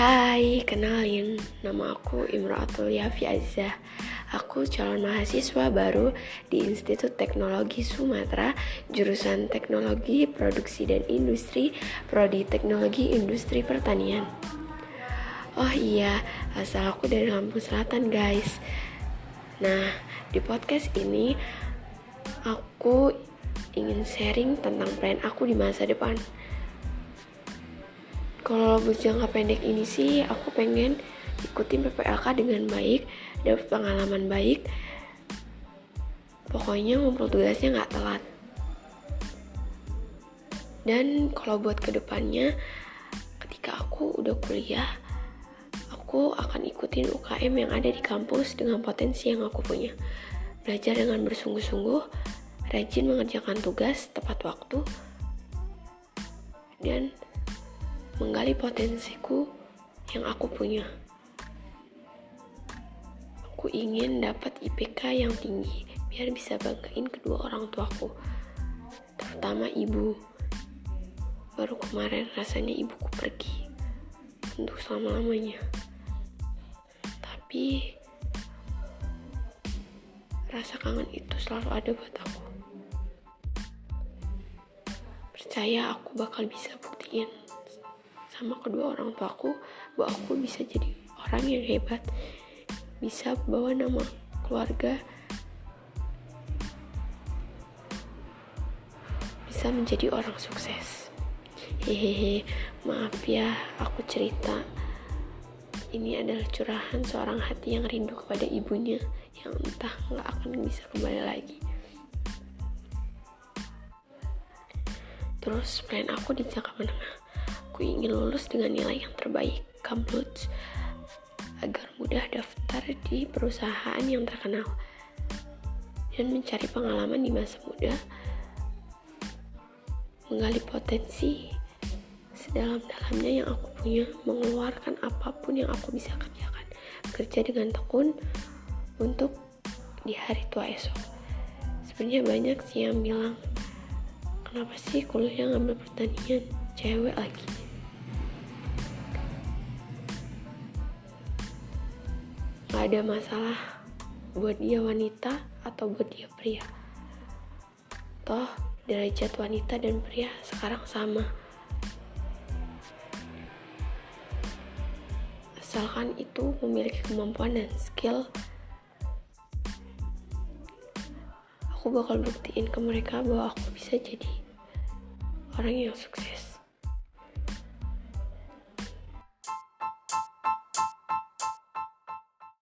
Hai, kenalin, nama aku Imraatul Yafi Azza. Aku calon mahasiswa baru di Institut Teknologi Sumatera, jurusan Teknologi Produksi dan Industri, Prodi Teknologi Industri Pertanian. Oh iya, asal aku dari Lampung Selatan, guys. Nah, di podcast ini aku ingin sharing tentang plan aku di masa depan kalau bus jangka pendek ini sih aku pengen ikutin PPLK dengan baik dapat pengalaman baik. Pokoknya ngumpul tugasnya nggak telat. Dan kalau buat ke depannya ketika aku udah kuliah aku akan ikutin UKM yang ada di kampus dengan potensi yang aku punya. Belajar dengan bersungguh-sungguh rajin mengerjakan tugas tepat waktu dan menggali potensiku yang aku punya. Aku ingin dapat IPK yang tinggi biar bisa banggain kedua orang tuaku, terutama ibu. Baru kemarin rasanya ibuku pergi untuk selama-lamanya. Tapi rasa kangen itu selalu ada buat aku. Percaya aku bakal bisa buktiin sama kedua orang tuaku bahwa aku bisa jadi orang yang hebat bisa bawa nama keluarga bisa menjadi orang sukses. Hehehe maaf ya aku cerita. Ini adalah curahan seorang hati yang rindu kepada ibunya yang entah nggak akan bisa kembali lagi. Terus plan aku di jangka menengah Aku ingin lulus dengan nilai yang terbaik, Cambridge, agar mudah daftar di perusahaan yang terkenal dan mencari pengalaman di masa muda, menggali potensi sedalam-dalamnya yang aku punya, mengeluarkan apa pun yang aku bisa kerjakan, kerja dengan tekun untuk di hari tua esok. Sebenarnya banyak sih yang bilang, kenapa sih kuliah ngambil pertanian, cewek lagi. Gak ada masalah buat dia wanita atau buat dia pria. Toh derajat wanita dan pria sekarang sama. Asalkan itu memiliki kemampuan dan skill aku bakal buktiin ke mereka bahwa aku bisa jadi orang yang sukses